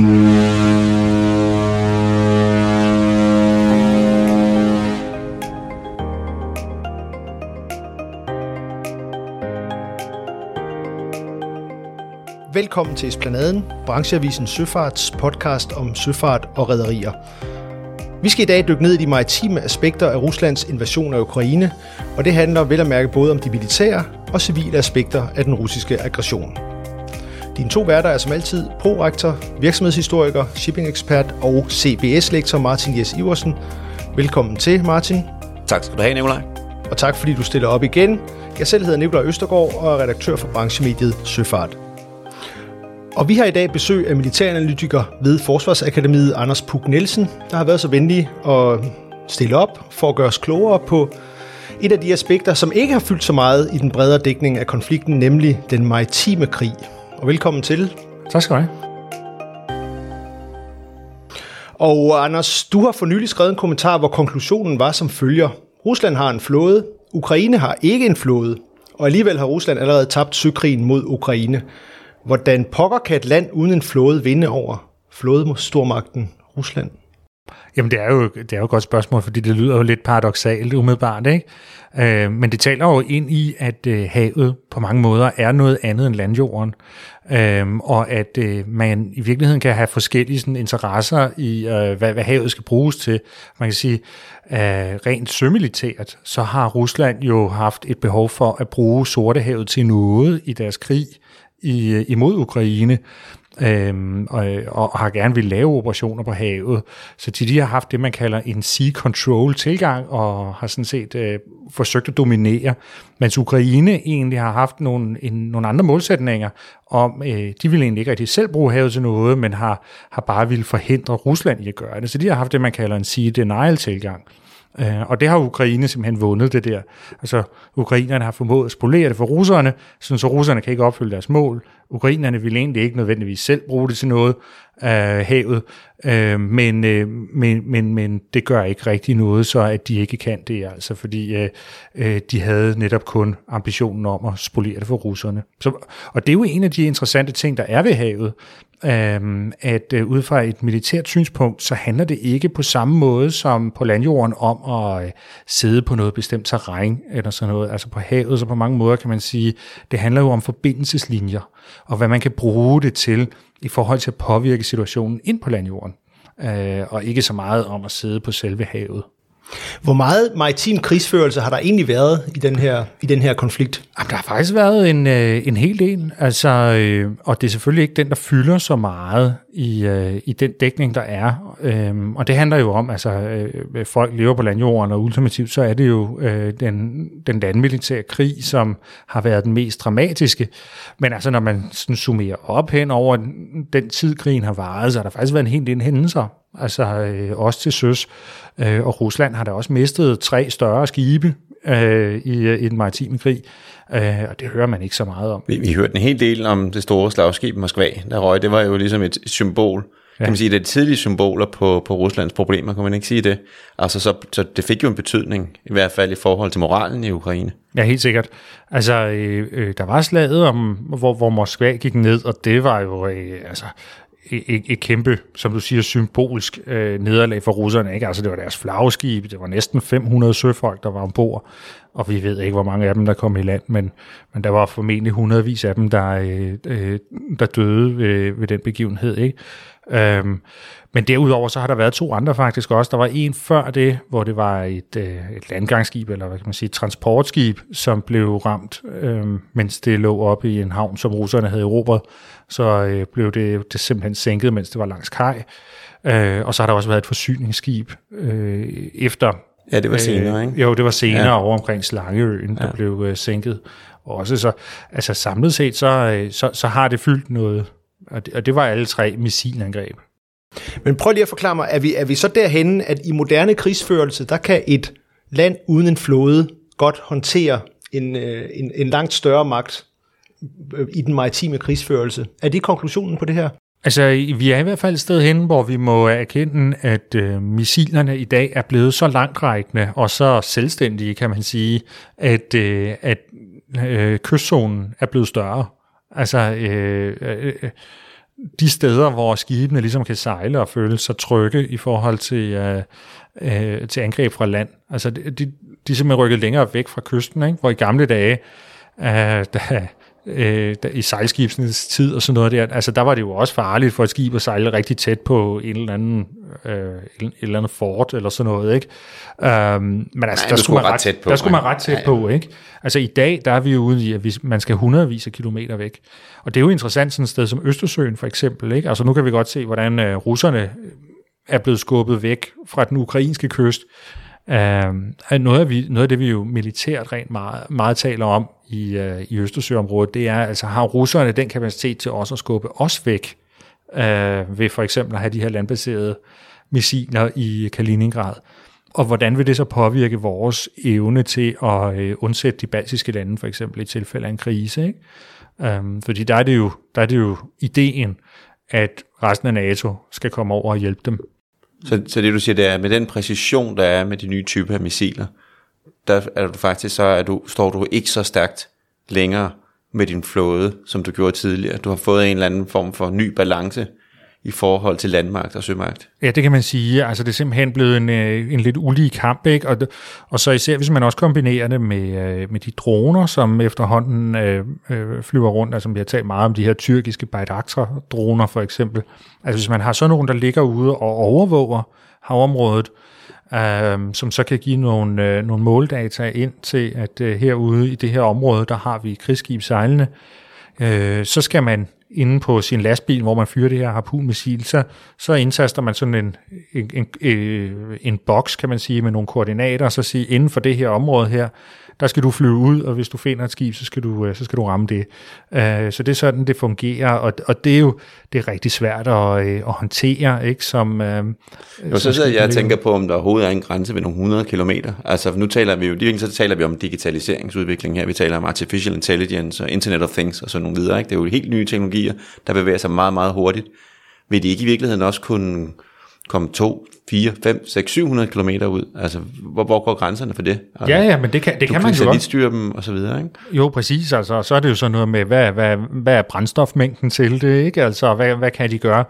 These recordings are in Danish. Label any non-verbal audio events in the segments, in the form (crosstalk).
Velkommen til Esplanaden, brancheavisen Søfarts podcast om søfart og rædderier. Vi skal i dag dykke ned i de maritime aspekter af Ruslands invasion af Ukraine, og det handler vel at mærke både om de militære og civile aspekter af den russiske aggression. Dine to værter er som altid prorektor, virksomhedshistoriker, shipping-ekspert og CBS-lektor Martin Jes Iversen. Velkommen til, Martin. Tak skal du have, Nikolaj. Og tak fordi du stiller op igen. Jeg selv hedder Nikolaj Østergaard og er redaktør for branchemediet Søfart. Og vi har i dag besøg af militæranalytiker ved Forsvarsakademiet Anders Puk Nielsen, der har været så venlig at stille op for at gøre os klogere på et af de aspekter, som ikke har fyldt så meget i den bredere dækning af konflikten, nemlig den maritime krig. Og velkommen til. Tak skal du have. Og Anders, du har for nylig skrevet en kommentar, hvor konklusionen var som følger. Rusland har en flåde, Ukraine har ikke en flåde, og alligevel har Rusland allerede tabt søkrigen mod Ukraine. Hvordan pokker kan et land uden en flåde vinde over flådestormagten Rusland? Jamen, det er, jo, det er jo et godt spørgsmål, fordi det lyder jo lidt paradoxalt umiddelbart, ikke? Øh, men det taler jo ind i, at øh, havet på mange måder er noget andet end landjorden, øh, og at øh, man i virkeligheden kan have forskellige sådan, interesser i, øh, hvad, hvad havet skal bruges til. Man kan sige, øh, rent sømilitært, så har Rusland jo haft et behov for at bruge Sortehavet til noget i deres krig, i, øh, imod Ukraine, øhm, og, og har gerne vil lave operationer på havet. Så de, de har haft det, man kalder en sea control tilgang, og har sådan set øh, forsøgt at dominere, mens Ukraine egentlig har haft nogle, en, nogle andre målsætninger om, øh, de vil egentlig ikke rigtig selv bruge havet til noget, men har, har bare ville forhindre Rusland i at gøre det. Så de har haft det, man kalder en sea denial tilgang. Øh, og det har Ukraine simpelthen vundet det der. Altså, ukrainerne har formået at spolere det for russerne, så russerne kan ikke opfylde deres mål. Ukrainerne vil egentlig ikke nødvendigvis selv bruge det til noget af havet, øh, men, øh, men, men, men det gør ikke rigtig noget, så at de ikke kan det, altså, fordi øh, øh, de havde netop kun ambitionen om at spolere det for russerne. Så, og det er jo en af de interessante ting, der er ved havet, øh, at øh, ud fra et militært synspunkt, så handler det ikke på samme måde som på landjorden om at øh, sidde på noget bestemt terræn eller sådan noget. Altså på havet, så på mange måder kan man sige, det handler jo om forbindelseslinjer, og hvad man kan bruge det til i forhold til at påvirke situationen ind på landjorden, øh, og ikke så meget om at sidde på selve havet. Hvor meget maritim krigsførelse har der egentlig været i den her, i den her konflikt? Jamen, der har faktisk været en, øh, en hel del, altså, øh, og det er selvfølgelig ikke den, der fylder så meget i, øh, i den dækning, der er. Øh, og det handler jo om, altså øh, folk lever på landjorden, og ultimativt så er det jo øh, den, den landmilitære krig, som har været den mest dramatiske. Men altså, når man sådan summerer op hen over den tid, krigen har varet, så har der faktisk været en hel del hændelser, altså øh, også til søs. Øh, og Rusland har da også mistet tre større skibe øh, i, i den maritime krig, øh, og det hører man ikke så meget om. Vi, vi hørte en hel del om det store slagskib Moskva, der røg. Det var jo ligesom et symbol, ja. kan man sige, det er tidlige symboler på, på Ruslands problemer, kan man ikke sige det? Altså, så, så det fik jo en betydning, i hvert fald i forhold til moralen i Ukraine. Ja, helt sikkert. Altså, øh, øh, der var slaget om, hvor, hvor Moskva gik ned, og det var jo, øh, altså, et, et kæmpe, som du siger, symbolsk øh, nederlag for russerne. Ikke? Altså, det var deres flagskib, det var næsten 500 søfolk, der var ombord, og vi ved ikke, hvor mange af dem, der kom i land, men, men der var formentlig hundredvis af dem, der, øh, øh der døde ved, ved den begivenhed. Ikke? Øhm, men derudover så har der været to andre faktisk også. Der var en før det, hvor det var et, øh, et landgangsskib, eller hvad kan man sige, et transportskib, som blev ramt, øh, mens det lå oppe i en havn, som russerne havde erobret. Så øh, blev det, det simpelthen sænket, mens det var langs kaj. Øh, og så har der også været et forsyningsskib øh, efter... Ja, det var senere, ikke? Øh, jo, det var senere ja. over omkring Slangeøen, der ja. blev øh, sænket. Også så, altså samlet set, så, øh, så, så har det fyldt noget, og det, og det var alle tre missilangreb. Men prøv lige at forklare mig, er vi, er vi så derhenne, at i moderne krigsførelse, der kan et land uden en flåde godt håndtere en, øh, en, en langt større magt øh, i den maritime krigsførelse? Er det konklusionen på det her? Altså, vi er i hvert fald et sted hen, hvor vi må erkende, at øh, missilerne i dag er blevet så langtrækkende og så selvstændige, kan man sige, at, øh, at øh, kystzonen er blevet større. Altså, øh, øh, øh de steder, hvor skibene ligesom kan sejle og føle sig trygge i forhold til, øh, øh, til angreb fra land. Altså de, de, de er simpelthen rykket længere væk fra kysten, ikke? hvor i gamle dage, øh, da, øh, i sejlskibsnes tid og sådan noget der, altså der var det jo også farligt for et skib at sejle rigtig tæt på en eller anden, øh, et eller andet fort eller sådan noget, ikke? Um, men altså, Nej, der, skulle man ret, tæt på, der skulle man ret tæt ja, ja. på, ikke? Altså i dag, der er vi jo ude i, at man skal hundredvis af kilometer væk. Og det er jo interessant sådan et sted som Østersøen for eksempel, ikke? Altså nu kan vi godt se, hvordan uh, russerne er blevet skubbet væk fra den ukrainske kyst. Uh, noget, af vi, noget af det, vi jo militært rent meget, meget taler om i, uh, i Østersøområdet, det er, altså har russerne den kapacitet til også at skubbe os væk, uh, ved for eksempel at have de her landbaserede missiler i Kaliningrad. Og hvordan vil det så påvirke vores evne til at uh, undsætte de baltiske lande, for eksempel i tilfælde af en krise? Ikke? Um, fordi der er, det jo, der er det jo ideen, at resten af NATO skal komme over og hjælpe dem. Så, så det du siger, det er, med den præcision, der er med de nye typer af missiler, der er du faktisk så, at du, står du ikke så stærkt længere med din flåde, som du gjorde tidligere. Du har fået en eller anden form for ny balance i forhold til landmagt og sømagt. Ja, det kan man sige. Altså, det er simpelthen blevet en, øh, en lidt ulige kamp, ikke? Og, og så især, hvis man også kombinerer det med, øh, med de droner, som efterhånden øh, øh, flyver rundt, altså vi har talt meget om de her tyrkiske Bayraktar-droner for eksempel. Altså, hvis man har sådan nogen, der ligger ude og overvåger havområdet, øh, som så kan give nogle, øh, nogle måldata ind til, at øh, herude i det her område, der har vi krigsskib sejlende, øh, så skal man inde på sin lastbil, hvor man fyrer det her harpunmissil, så, så indtaster man sådan en, en, en, øh, en boks, kan man sige, med nogle koordinater, og så sige, inden for det her område her, der skal du flyve ud, og hvis du finder et skib, så skal du, øh, så skal du ramme det. Uh, så det er sådan, det fungerer, og, og det er jo det er rigtig svært at, at håndtere, ikke? Som, uh, jo, så sidder jeg og tænker på, om der overhovedet er en grænse ved nogle 100 kilometer. Altså, nu taler vi jo, så taler vi om digitaliseringsudvikling her, vi taler om artificial intelligence og Internet of Things og sådan nogle videre, ikke? Det er jo helt nye teknologier, der bevæger sig meget, meget hurtigt. Vil de ikke i virkeligheden også kunne komme 2, 4, 5, 6, 700 km ud? Altså, hvor, hvor går grænserne for det? Altså, ja, ja, men det kan, det kan man jo godt. styre dem og så videre, ikke? Jo, præcis. Altså, så er det jo sådan noget med, hvad, hvad, hvad er brændstofmængden til det, ikke? Altså, hvad, hvad kan de gøre?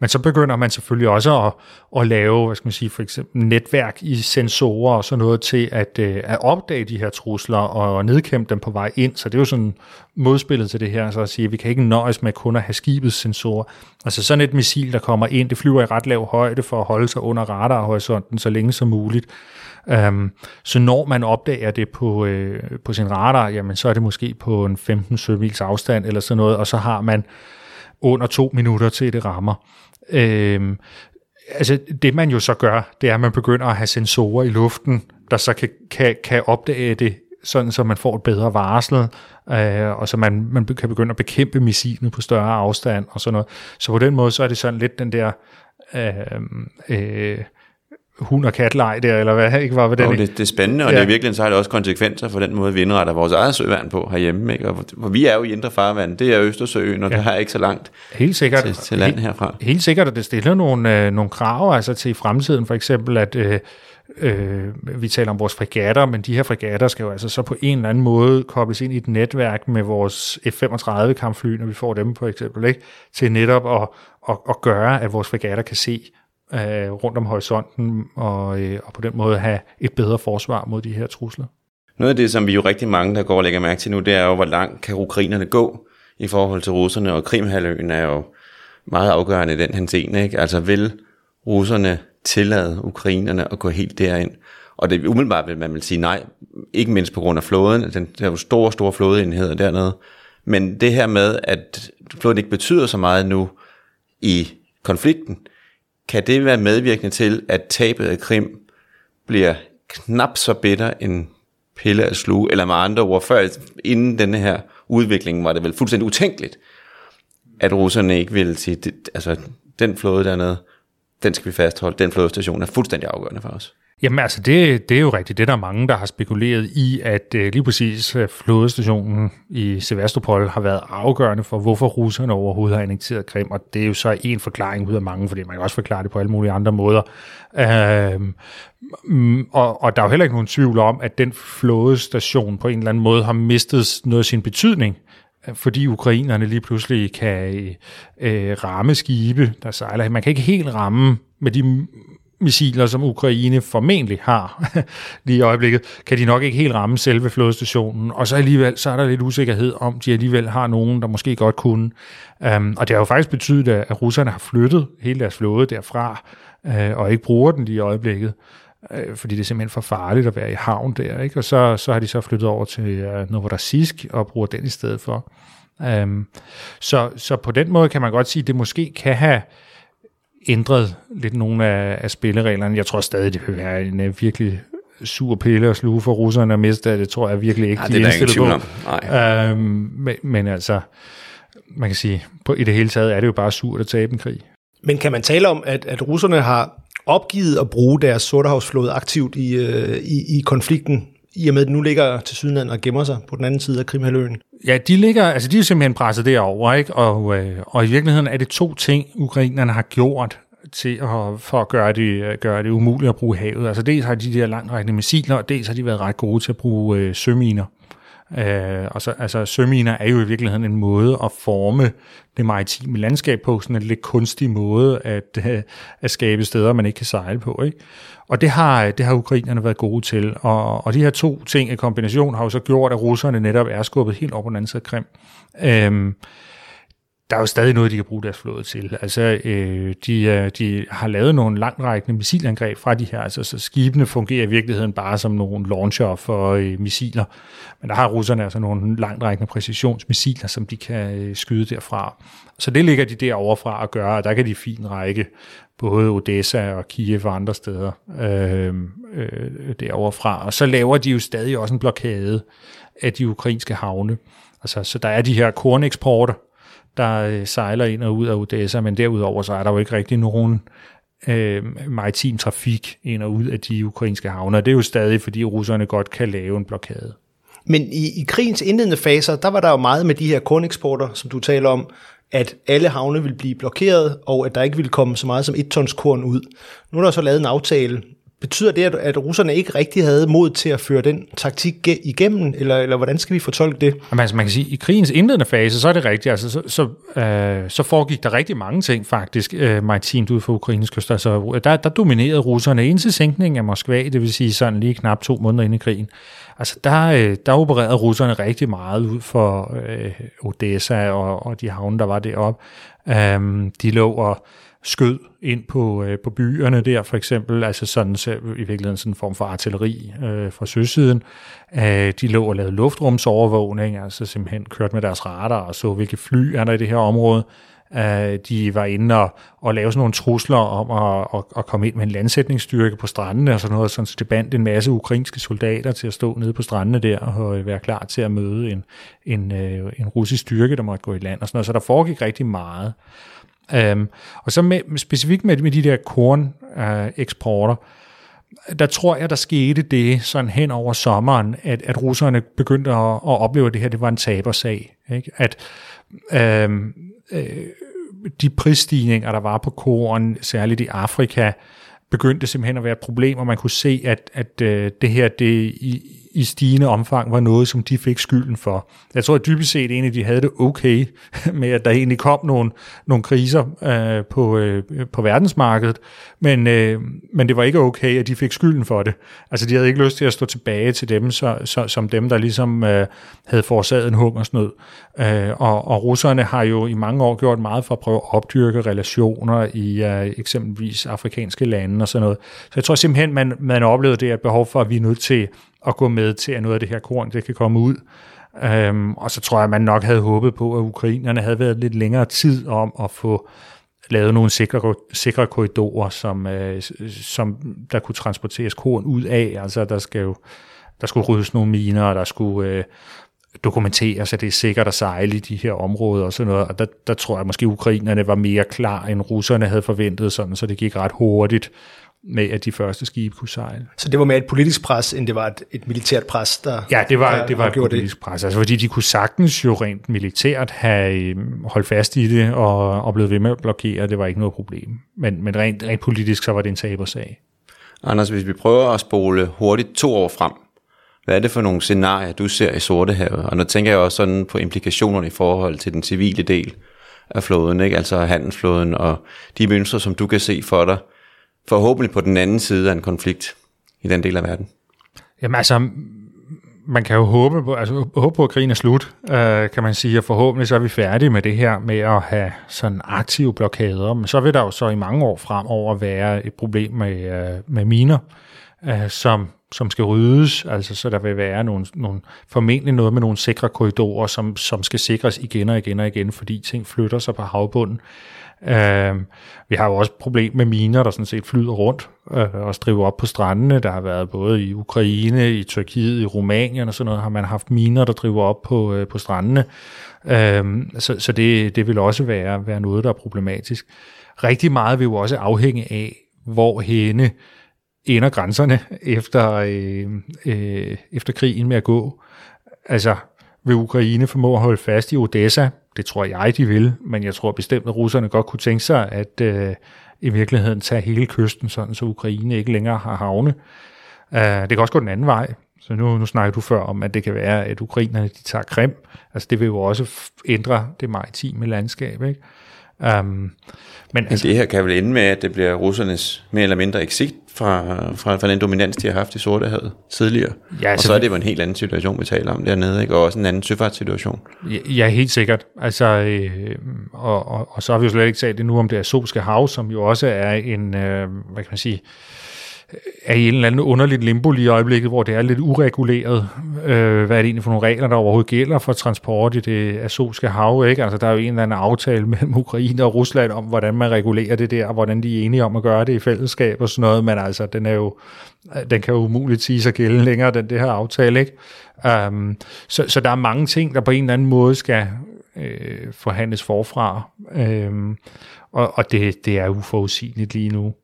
Men så begynder man selvfølgelig også at, at lave, hvad skal man sige, for eksempel netværk i sensorer og sådan noget til at, øh, at opdage de her trusler og nedkæmpe dem på vej ind. Så det er jo sådan modspillet til det her, så at sige, at vi kan ikke nøjes med kun at have skibets sensorer. Altså sådan et missil, der kommer ind, det flyver i ret lav højde for at holde sig under radarhorisonten så længe som muligt. Øhm, så når man opdager det på, øh, på sin radar, jamen så er det måske på en 15 sømils afstand eller sådan noget, og så har man under to minutter til det rammer. Øhm, altså det man jo så gør, det er, at man begynder at have sensorer i luften, der så kan, kan, kan opdage det, sådan så man får et bedre varsel, øh, og så man, man kan begynde at bekæmpe missilen på større afstand og sådan noget. Så på den måde, så er det sådan lidt den der øh, øh, hund og katleg der, eller hvad, ikke var ved den? Jo, det, det er spændende, og ja. det er virkelig så har det også konsekvenser for den måde, vi indretter vores eget søvand på herhjemme. Ikke? Og, for vi er jo i indre farvand, det er Østersøen, og ja. det er ikke så langt helt sikkert. Til, til land herfra. Helt, helt sikkert, at det stiller nogle, øh, nogle krav altså til fremtiden, for eksempel at øh, øh, vi taler om vores fregatter, men de her fregatter skal jo altså så på en eller anden måde kobles ind i et netværk med vores F-35 kampfly, når vi får dem for eksempel, ikke? til netop at, at, at gøre, at vores fregatter kan se øh, rundt om horisonten, og, øh, og på den måde have et bedre forsvar mod de her trusler. Noget af det, som vi jo rigtig mange, der går og lægger mærke til nu, det er jo, hvor langt kan ukrainerne gå i forhold til russerne, og Krimhaløen er jo meget afgørende i den henseende. Ikke? Altså vil russerne tillade ukrainerne at gå helt derind? Og det umiddelbart vil man vil sige nej, ikke mindst på grund af flåden, den, der er jo store, store flådeenheder dernede. Men det her med, at flåden ikke betyder så meget nu i konflikten, kan det være medvirkende til, at tabet af Krim bliver knap så bitter en pille at sluge, eller med andre ord, før inden denne her udvikling var det vel fuldstændig utænkeligt, at russerne ikke ville sige, det, altså den flåde dernede, den skal vi fastholde, den flådestation er fuldstændig afgørende for os. Jamen altså, det, det er jo rigtigt. Det er der mange, der har spekuleret i, at øh, lige præcis øh, flådestationen i Sevastopol har været afgørende for, hvorfor russerne overhovedet har annekteret Krim, og det er jo så en forklaring ud af mange, fordi man kan også forklare det på alle mulige andre måder. Øh, og, og der er jo heller ikke nogen tvivl om, at den flådestation på en eller anden måde har mistet noget af sin betydning fordi ukrainerne lige pludselig kan øh, ramme skibe, der sejler. Man kan ikke helt ramme med de missiler, som Ukraine formentlig har (laughs) lige i øjeblikket, kan de nok ikke helt ramme selve flådestationen. Og så alligevel, så er der lidt usikkerhed om, de alligevel har nogen, der måske godt kunne. Um, og det har jo faktisk betydet, at russerne har flyttet hele deres flåde derfra, uh, og ikke bruger den lige i øjeblikket uh, fordi det er simpelthen for farligt at være i havn der, ikke? og så, så har de så flyttet over til uh, Novorossiysk og bruger den i stedet for. Um, så, så på den måde kan man godt sige, at det måske kan have ændret lidt nogle af, af spillereglerne. Jeg tror stadig, det vil være en uh, virkelig sur pille og sluge for russerne at miste det. tror jeg virkelig ikke, ja, de er indstillet på. Nej. Øhm, men, men altså, man kan sige, på, i det hele taget er det jo bare surt at tabe en krig. Men kan man tale om, at, at russerne har opgivet at bruge deres sortehavsflåde aktivt i, øh, i, i konflikten, i og med at den nu ligger til Sydland og gemmer sig på den anden side af Krimhaløen? Ja, de ligger, altså de er simpelthen presset derover, ikke? Og, øh, og i virkeligheden er det to ting, ukrainerne har gjort til at, for at gøre det, øh, gøre det umuligt at bruge havet. Altså dels har de de her langrækkende missiler, og dels har de været ret gode til at bruge øh, søminer. Øh, og så, altså, søminer er jo i virkeligheden en måde at forme det maritime landskab på, sådan en lidt kunstig måde at, øh, at skabe steder, man ikke kan sejle på. Ikke? Og det har, det har ukrainerne været gode til. Og, og de her to ting i kombination har jo så gjort, at russerne netop er skubbet helt op på den anden side af Krim. Øh, der er jo stadig noget, de kan bruge deres flåde til. Altså, øh, de, øh, de har lavet nogle langtrækkende missilangreb fra de her, altså så skibene fungerer i virkeligheden bare som nogle launcher for øh, missiler, men der har russerne altså nogle langtrækkende præcisionsmissiler, som de kan øh, skyde derfra. Så det ligger de derovre fra at gøre, og der kan de fint række både Odessa og Kiev og andre steder øh, øh, derovre fra. Og så laver de jo stadig også en blokade af de ukrainske havne. Altså, så der er de her korneksporter, der øh, sejler ind og ud af Odessa, men derudover så er der jo ikke rigtig nogen øh, maritim trafik ind og ud af de ukrainske havne. Det er jo stadig, fordi russerne godt kan lave en blokade. Men i, i krigens indledende faser, der var der jo meget med de her korneksporter, som du taler om, at alle havne ville blive blokeret, og at der ikke ville komme så meget som et tons korn ud. Nu er der så lavet en aftale Betyder det, at russerne ikke rigtig havde mod til at føre den taktik igennem, eller, eller hvordan skal vi fortolke det? Jamen, altså, man kan sige, at i krigens indledende fase, så er det rigtigt. Altså, så, så, øh, så foregik der rigtig mange ting faktisk øh, maritimt ud for Ukraines kyst. Altså, der, der dominerede russerne indtil sænkningen af Moskva, det vil sige sådan lige knap to måneder inde i krigen. Altså, der, øh, der opererede russerne rigtig meget ud for øh, Odessa og, og de havne, der var deroppe. Øh, de lå og skød ind på, øh, på byerne der, for eksempel, altså sådan så i virkeligheden sådan en form for artilleri øh, fra søsiden. Øh, de lå og lavede luftrumsovervågning, altså simpelthen kørt med deres radar og så, hvilke fly er der i det her område. Øh, de var inde og, og lave sådan nogle trusler om at, at, at komme ind med en landsætningsstyrke på strandene og sådan noget, sådan, så det bandt en masse ukrainske soldater til at stå nede på strandene der og øh, være klar til at møde en, en, øh, en russisk styrke, der måtte gå i land og sådan noget. Så der foregik rigtig meget. Um, og så med, specifikt med, med de der korneksporter, øh, uh, der tror jeg, der skete det sådan hen over sommeren, at, at russerne begyndte at, at opleve, at det her det var en tabersag. Ikke? At um, uh, de prisstigninger, der var på korn, særligt i Afrika, begyndte simpelthen at være et problem, og man kunne se, at, at uh, det her det i, i stigende omfang var noget, som de fik skylden for. Jeg tror at dybest set egentlig, de havde det okay (laughs) med, at der egentlig kom nogle, nogle kriser øh, på, øh, på verdensmarkedet, men, øh, men det var ikke okay, at de fik skylden for det. Altså de havde ikke lyst til at stå tilbage til dem, så, så, som dem, der ligesom øh, havde forårsaget en hungersnød. Øh, og, og russerne har jo i mange år gjort meget for at prøve at opdyrke relationer i øh, eksempelvis afrikanske lande og sådan noget. Så jeg tror simpelthen, man, man oplevede det et behov for, at vi er nødt til at gå med til, at noget af det her korn, det kan komme ud. Øhm, og så tror jeg, man nok havde håbet på, at ukrainerne havde været lidt længere tid om at få lavet nogle sikre, sikre korridorer, som, øh, som der kunne transporteres korn ud af. Altså der skal jo der skulle ryddes nogle miner, og der skulle øh, dokumenteres, at det er sikkert at sejle i de her områder og sådan noget. Og der, der tror jeg måske, at ukrainerne var mere klar, end russerne havde forventet, sådan, så det gik ret hurtigt med, at de første skibe kunne sejle. Så det var mere et politisk pres, end det var et, et militært pres, der Ja, det var, der, det var et politisk det. pres. Altså, fordi de kunne sagtens jo rent militært have øhm, holdt fast i det og, og blevet ved med at blokere. Det var ikke noget problem. Men, men rent, rent politisk, så var det en tabersag. Anders, hvis vi prøver at spole hurtigt to år frem, Hvad er det for nogle scenarier, du ser i Sortehavet? Og nu tænker jeg også sådan på implikationerne i forhold til den civile del af flåden, ikke? altså handelsflåden og de mønstre, som du kan se for dig, forhåbentlig på den anden side af en konflikt i den del af verden. Jamen altså, man kan jo håbe på, altså, håbe på at krigen er slut, øh, kan man sige, og forhåbentlig så er vi færdige med det her med at have sådan aktive blokader, men så vil der jo så i mange år fremover være et problem med, øh, med miner, øh, som, som skal ryddes, altså så der vil være nogle, nogle, formentlig noget med nogle sikre korridorer, som, som skal sikres igen og igen og igen, fordi ting flytter sig på havbunden. Øh, vi har jo også problem med miner, der sådan set flyder rundt øh, og striver op på strandene. Der har været både i Ukraine, i Tyrkiet, i Rumænien og sådan noget, har man haft miner, der driver op på, øh, på strandene. Øh, så så det, det vil også være, være noget, der er problematisk. Rigtig meget vil jo også afhænge af, hvor henne ender grænserne efter, øh, øh, efter krigen med at gå. Altså, vil Ukraine formå at holde fast i Odessa? Det tror jeg, de vil, men jeg tror bestemt, at russerne godt kunne tænke sig at øh, i virkeligheden tage hele kysten, sådan så Ukraine ikke længere har havne. Uh, det kan også gå den anden vej. Så nu, nu snakker du før om, at det kan være, at ukrainerne de tager Krim. Altså det vil jo også ændre det maritime landskab. Ikke? Um, men altså, det her kan vel ende med, at det bliver russernes mere eller mindre exit fra, fra, fra den dominans, de har haft i Sortehavet tidligere. Ja, og så er det jo en helt anden situation, vi taler om dernede, ikke? og også en anden søfartssituation. Ja, ja helt sikkert. Altså, øh, og, og, og så har vi jo slet ikke talt nu om det Azovske hav, som jo også er en, øh, hvad kan man sige, er i en eller anden underligt limbo lige i øjeblikket, hvor det er lidt ureguleret. Øh, hvad er det egentlig for nogle regler, der overhovedet gælder for transport i det azovske hav? Ikke? Altså, der er jo en eller anden aftale (laughs) mellem Ukraine og Rusland om, hvordan man regulerer det der, og hvordan de er enige om at gøre det i fællesskab og sådan noget, men altså, den, er jo, den kan jo umuligt sige sig gælde længere, den det her aftale. Ikke? Um, så, så der er mange ting, der på en eller anden måde skal øh, forhandles forfra, um, og, og det, det er uforudsigeligt lige nu.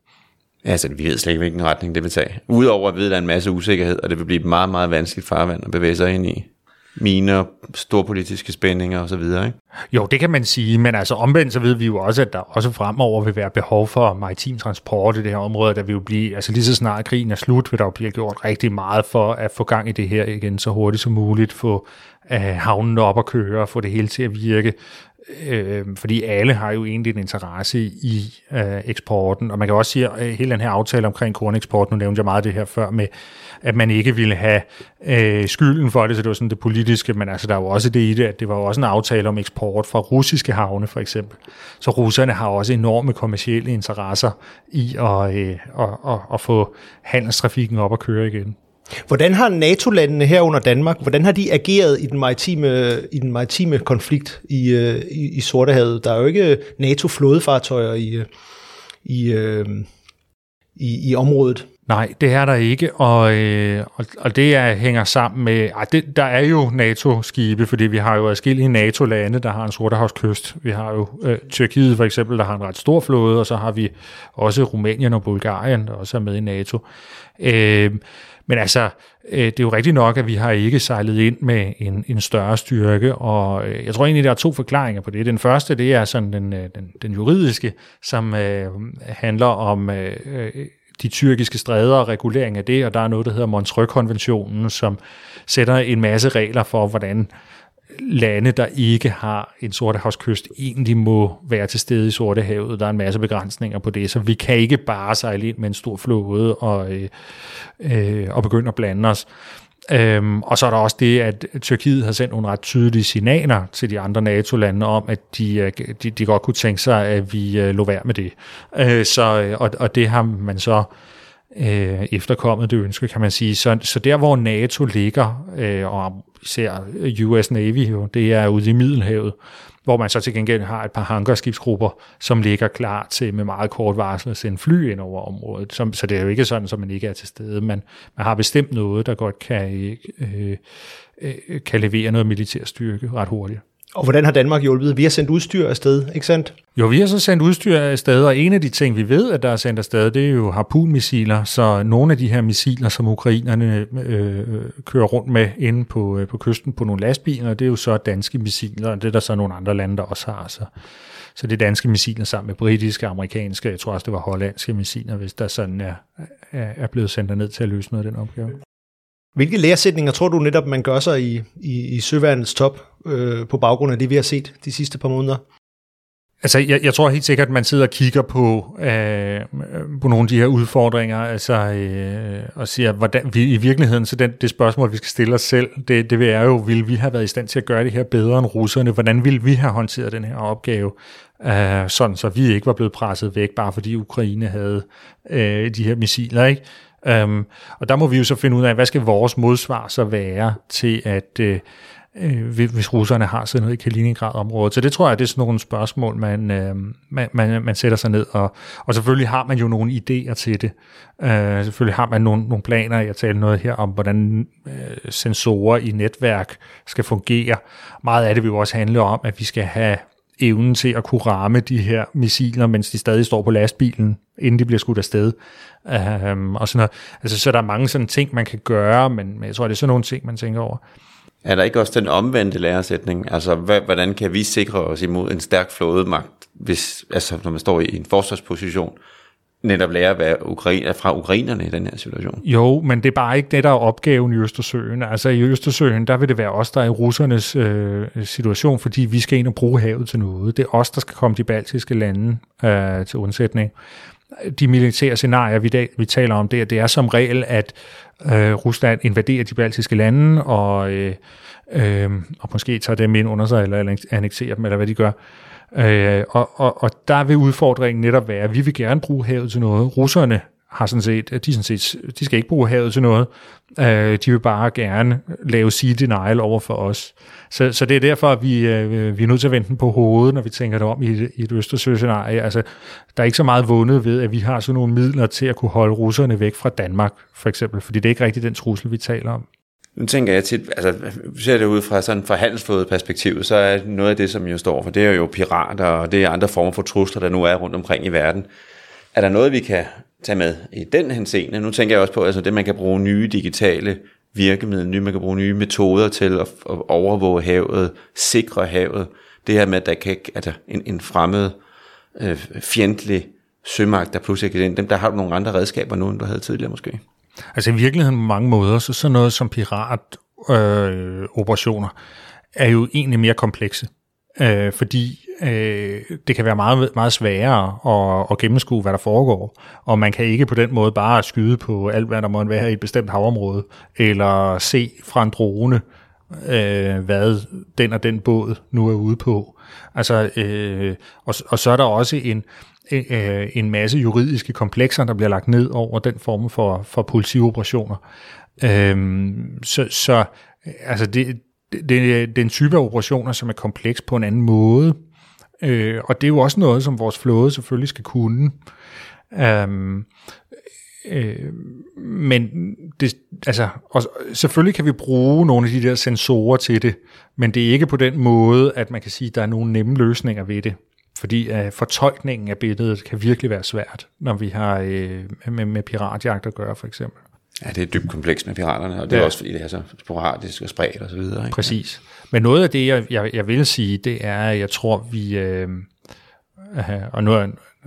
Altså, vi ved slet ikke, hvilken retning det vil tage. Udover at vide, at der er en masse usikkerhed, og det vil blive meget, meget vanskeligt farvand at bevæge sig ind i miner, storpolitiske spændinger osv., ikke? Jo, det kan man sige, men altså omvendt så ved vi jo også, at der også fremover vil være behov for maritim transport i det her område, der vil jo blive, altså lige så snart krigen er slut, vil der jo blive gjort rigtig meget for at få gang i det her igen så hurtigt som muligt, få øh, havnen op at køre, og få det hele til at virke. Øh, fordi alle har jo egentlig en interesse i øh, eksporten, og man kan også sige, at øh, hele den her aftale omkring korneksport, nu nævnte jeg meget det her før med, at man ikke ville have øh, skylden for det, så det var sådan det politiske, men altså der er jo også det i det, at det var jo også en aftale om eksport fra russiske havne for eksempel. Så russerne har også enorme kommercielle interesser i at, øh, at, at, at få handelstrafikken op at køre igen. Hvordan har NATO-landene her under Danmark, hvordan har de ageret i den maritime, i den maritime konflikt i, øh, i, i Sortehavet? Der er jo ikke NATO-flådefartøjer i, øh, i, øh, i, i området. Nej, det er der ikke, og, øh, og, og det er, hænger sammen med, ej, det, der er jo NATO-skibe, fordi vi har jo adskillige NATO-lande, der har en sortehavskyst. Vi har jo øh, Tyrkiet for eksempel, der har en ret stor flåde, og så har vi også Rumænien og Bulgarien, der også er med i NATO. Øh, men altså, øh, det er jo rigtigt nok, at vi har ikke sejlet ind med en, en større styrke, og øh, jeg tror egentlig, der er to forklaringer på det. Den første, det er sådan den, øh, den, den juridiske, som øh, handler om øh, øh de tyrkiske stræder og regulering af det, og der er noget, der hedder Montreux-konventionen, som sætter en masse regler for, hvordan lande, der ikke har en sortehavskyst, egentlig må være til stede i Sortehavet. Der er en masse begrænsninger på det, så vi kan ikke bare sejle ind med en stor flåde og, øh, øh, og begynde at blande os. Øhm, og så er der også det, at Tyrkiet har sendt nogle ret tydelige signaler til de andre NATO-lande om, at de, øh, de, de godt kunne tænke sig, at vi øh, lå værd med det. Øh, så, øh, og, og det har man så øh, efterkommet det ønske, kan man sige. Så, så der, hvor NATO ligger, øh, og især US Navy, jo, det er ude i Middelhavet, hvor man så til gengæld har et par hangarskibsgrupper, som ligger klar til med meget kort varsel at sende fly ind over området. Så, så det er jo ikke sådan, at man ikke er til stede. Man, man har bestemt noget, der godt kan, øh, øh, kan levere noget militær styrke ret hurtigt. Og hvordan har Danmark hjulpet? Vi har sendt udstyr afsted, ikke sandt? Jo, vi har så sendt udstyr afsted, og en af de ting, vi ved, at der er sendt afsted, det er jo harpunmissiler. Så nogle af de her missiler, som ukrainerne øh, kører rundt med inde på, øh, på kysten på nogle lastbiler, det er jo så danske missiler, og det er der så nogle andre lande, der også har. Så, så det er danske missiler sammen med britiske, amerikanske, jeg tror også, det var hollandske missiler, hvis der sådan er, er blevet sendt ned til at løse noget af den opgave. Hvilke læresætninger tror du netop, man gør sig i, i, i søværnets top øh, på baggrund af det, vi har set de sidste par måneder? Altså, jeg, jeg tror helt sikkert, at man sidder og kigger på, øh, på nogle af de her udfordringer, altså, øh, og siger, hvordan vi i virkeligheden, så den, det spørgsmål, vi skal stille os selv, det, det er jo, vil vi have været i stand til at gøre det her bedre end russerne? Hvordan ville vi have håndteret den her opgave, øh, sådan så vi ikke var blevet presset væk, bare fordi Ukraine havde øh, de her missiler, ikke? Øhm, og der må vi jo så finde ud af, hvad skal vores modsvar så være til, at øh, øh hvis russerne har sådan noget i Kaliningrad-området. Så det tror jeg, det er sådan nogle spørgsmål, man, øh, man, man, man sætter sig ned, og, og selvfølgelig har man jo nogle idéer til det. Øh, selvfølgelig har man nogle, nogle planer, jeg taler noget her om, hvordan øh, sensorer i netværk skal fungere. Meget af det vil jo også handle om, at vi skal have evnen til at kunne ramme de her missiler, mens de stadig står på lastbilen, inden de bliver skudt afsted. Um, og sådan noget. Altså, så der er mange sådan ting, man kan gøre, men, jeg tror, det er sådan nogle ting, man tænker over. Er der ikke også den omvendte læresætning? Altså, hvordan kan vi sikre os imod en stærk flådemagt, hvis, altså, når man står i en forsvarsposition? Netop lære hvad Ukraine, fra ukrainerne i den her situation. Jo, men det er bare ikke det, der er opgaven i Østersøen. Altså i Østersøen, der vil det være os, der er i russernes øh, situation, fordi vi skal ind og bruge havet til noget. Det er os, der skal komme de baltiske lande øh, til undsætning. De militære scenarier, vi, dag, vi taler om der, det er som regel, at øh, Rusland invaderer de baltiske lande, og, øh, øh, og måske tager dem ind under sig, eller annekterer dem, eller hvad de gør. Øh, Øh, og, og, og der vil udfordringen netop være, at vi vil gerne bruge havet til noget. Russerne har sådan set, de, sådan set, de skal ikke bruge havet til noget. Øh, de vil bare gerne lave sea denial over for os. Så, så det er derfor, at vi, øh, vi er nødt til at vente på hovedet, når vi tænker det om i et, i et Østersø-scenarie. Altså, der er ikke så meget vundet ved, at vi har sådan nogle midler til at kunne holde russerne væk fra Danmark, for eksempel, fordi det er ikke rigtig den trussel, vi taler om. Nu tænker jeg tit, altså ser det ud fra sådan fra perspektiv, så er noget af det, som jo står for, det er jo pirater, og det er andre former for trusler, der nu er rundt omkring i verden. Er der noget, vi kan tage med i den henseende? Nu tænker jeg også på, altså det, man kan bruge nye digitale virkemidler, nye, man kan bruge nye metoder til at, at overvåge havet, sikre havet. Det her med, at der kan altså en, en fremmed, øh, fjendtlig sømagt, der pludselig kan ind, dem der har du nogle andre redskaber nu, end du havde tidligere måske. Altså i virkeligheden på mange måder, så sådan noget som piratoperationer øh, er jo egentlig mere komplekse. Øh, fordi øh, det kan være meget, meget sværere at, at gennemskue, hvad der foregår. Og man kan ikke på den måde bare skyde på alt, hvad der må være i et bestemt havområde, eller se fra en drone, øh, hvad den og den båd nu er ude på. Altså, øh, og, og så er der også en, øh, en masse juridiske komplekser, der bliver lagt ned over den form for, for politioperationer. Øhm, så, så altså det, det, det er en type af operationer, som er kompleks på en anden måde. Øh, og det er jo også noget, som vores flåde selvfølgelig skal kunne. Øhm, øh, men det, altså, og selvfølgelig kan vi bruge nogle af de der sensorer til det, men det er ikke på den måde, at man kan sige, at der er nogle nemme løsninger ved det. Fordi uh, fortolkningen af billedet kan virkelig være svært, når vi har uh, med, med piratjagt at gøre, for eksempel. Ja, det er dybt komplekst med piraterne, og det ja. er også fordi, det er så sporadisk og spredt og så videre. Ikke? Præcis. Men noget af det, jeg, jeg, jeg vil sige, det er, at jeg tror, vi... Øh, og nu, er,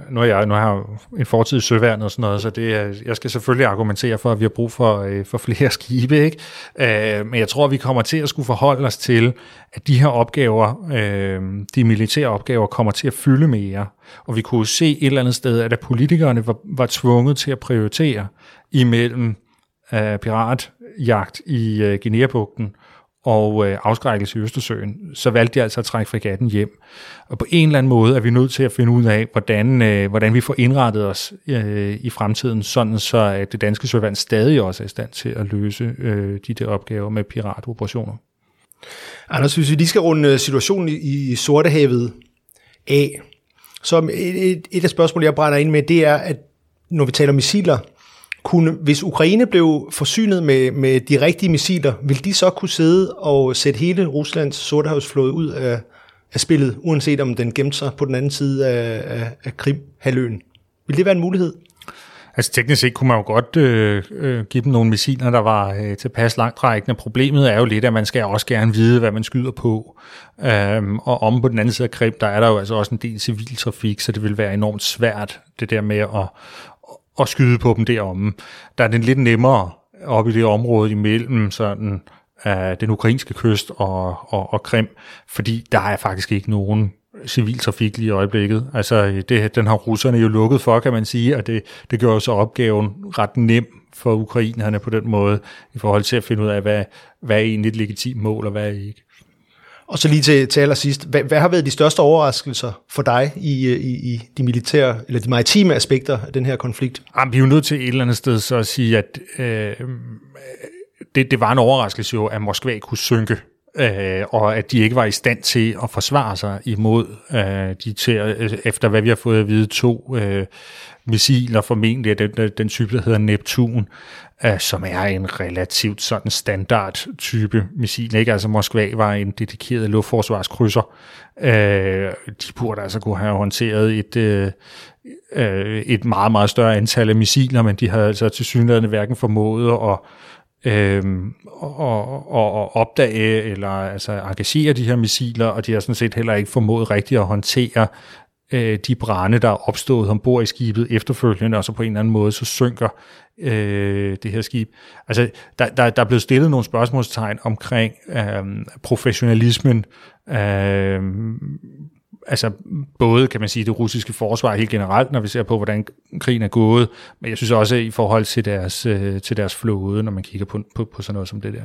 nu, er jeg, nu har jeg en fortid i søværnet og sådan noget, så det jeg skal selvfølgelig argumentere for, at vi har brug for, øh, for flere (laughs) skibe. Ikke? Øh, men jeg tror, vi kommer til at skulle forholde os til, at de her opgaver, øh, de militære opgaver, kommer til at fylde mere. Og vi kunne se et eller andet sted, at politikerne var, var tvunget til at prioritere imellem øh, piratjagt i øh, Guinea-bugten og øh, afskrækkelse i Østersøen, så valgte de altså at trække fregatten hjem. Og på en eller anden måde er vi nødt til at finde ud af, hvordan, øh, hvordan vi får indrettet os øh, i fremtiden, sådan så at det danske søvand stadig også er i stand til at løse øh, de der opgaver med piratoperationer. Anders, hvis vi lige skal runde øh, situationen i, i Sortehavet af, så et, et, et af spørgsmålene, jeg brænder ind med, det er, at når vi taler missiler, kunne, hvis Ukraine blev forsynet med, med de rigtige missiler, ville de så kunne sidde og sætte hele Ruslands sortehavsflåde ud af, af spillet, uanset om den gemte sig på den anden side af, af, af Krim-halvøen? Vil det være en mulighed? Altså teknisk set kunne man jo godt øh, øh, give dem nogle missiler, der var øh, tilpas langtrækkende. Problemet er jo lidt, at man skal også gerne vide, hvad man skyder på. Øhm, og om på den anden side af Krim, der er der jo altså også en del civiltrafik, så det vil være enormt svært, det der med at, at skyde på dem deromme. Der er den lidt nemmere op i det område imellem sådan, øh, den ukrainske kyst og, og, og Krim, fordi der er faktisk ikke nogen civil trafik lige i øjeblikket. Altså, det, den har russerne jo lukket for, kan man sige, og det, det gør så opgaven ret nem for ukrainerne på den måde, i forhold til at finde ud af, hvad, hvad er egentlig et legitimt mål, og hvad er ikke. Og så lige til, til allersidst, hvad, hvad har været de største overraskelser for dig i, øh, i, i de militære, eller de maritime aspekter af den her konflikt? Jamen, vi er jo nødt til et eller andet sted så at sige, at øh, øh det, det var en overraskelse jo, at Moskva kunne synke øh, og at de ikke var i stand til at forsvare sig imod øh, de til, øh, efter hvad vi har fået at vide, to øh, missiler, formentlig den, den, den type, der hedder Neptun, øh, som er en relativt sådan standard type missil. Ikke? Altså Moskva var en dedikeret luftforsvarskrydser. Øh, de burde altså kunne have håndteret et, øh, øh et meget, meget større antal af missiler, men de havde altså til synligheden hverken formået at øhm, og, og, og opdage eller altså engagere de her missiler, og de har sådan set heller ikke formået rigtigt at håndtere øh, de brænde, der er opstået ombord i skibet efterfølgende, og så på en eller anden måde, så synker øh, det her skib. Altså, der, der, der er blevet stillet nogle spørgsmålstegn omkring øh, professionalismen øh, altså både, kan man sige, det russiske forsvar helt generelt, når vi ser på, hvordan krigen er gået, men jeg synes også i forhold til deres, øh, til deres flåde, når man kigger på, på, på sådan noget som det der.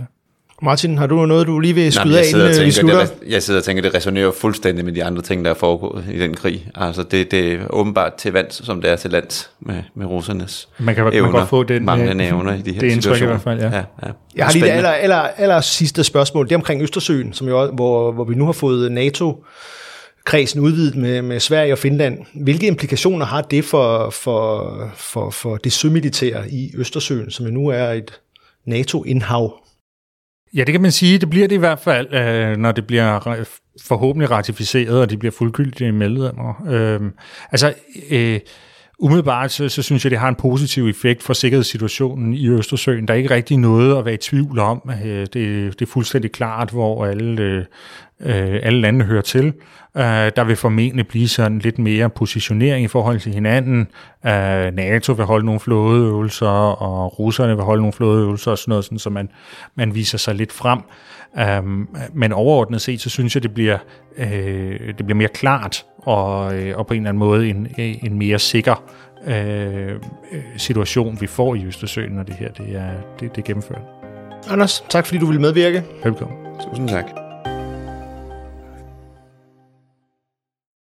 Martin, har du noget, du lige vil skyde af, inden øh, vi slutter? Det, jeg sidder og tænker, det resonerer fuldstændig med de andre ting, der er foregået i den krig. Altså, det, det er åbenbart til vands, som det er til lands med, med russernes man kan, evner, man kan godt få den, manglende øh, evner i de her det situationer. Det i hvert fald, ja. ja, ja. Jeg har lige det aller, aller, aller sidste spørgsmål. Det er omkring Østersøen, som jo, hvor, hvor vi nu har fået NATO kredsen udvidet med, med Sverige og Finland. Hvilke implikationer har det for, for, for, for det sømilitære i Østersøen, som jo nu er et NATO-indhav? Ja, det kan man sige. Det bliver det i hvert fald, øh, når det bliver forhåbentlig ratificeret, og de bliver fuldgyldige medlemmer. Øh, altså, øh, umiddelbart så, så synes jeg, det har en positiv effekt for sikkerhedssituationen i Østersøen. Der er ikke rigtig noget at være i tvivl om. Øh, det, det er fuldstændig klart, hvor alle, øh, alle lande hører til. Øh, der vil formentlig blive sådan lidt mere positionering i forhold til hinanden. NATO vil holde nogle flådeøvelser, og russerne vil holde nogle flådeøvelser og sådan noget, sådan, så man, man viser sig lidt frem. Men overordnet set, så synes jeg, det bliver, det bliver mere klart, og, øh, og på en eller anden måde en, en mere sikker øh, situation, vi får i Østersøen, når det her det er, det, det er gennemført. Anders, tak fordi du ville medvirke. Velkommen. Tusind tak.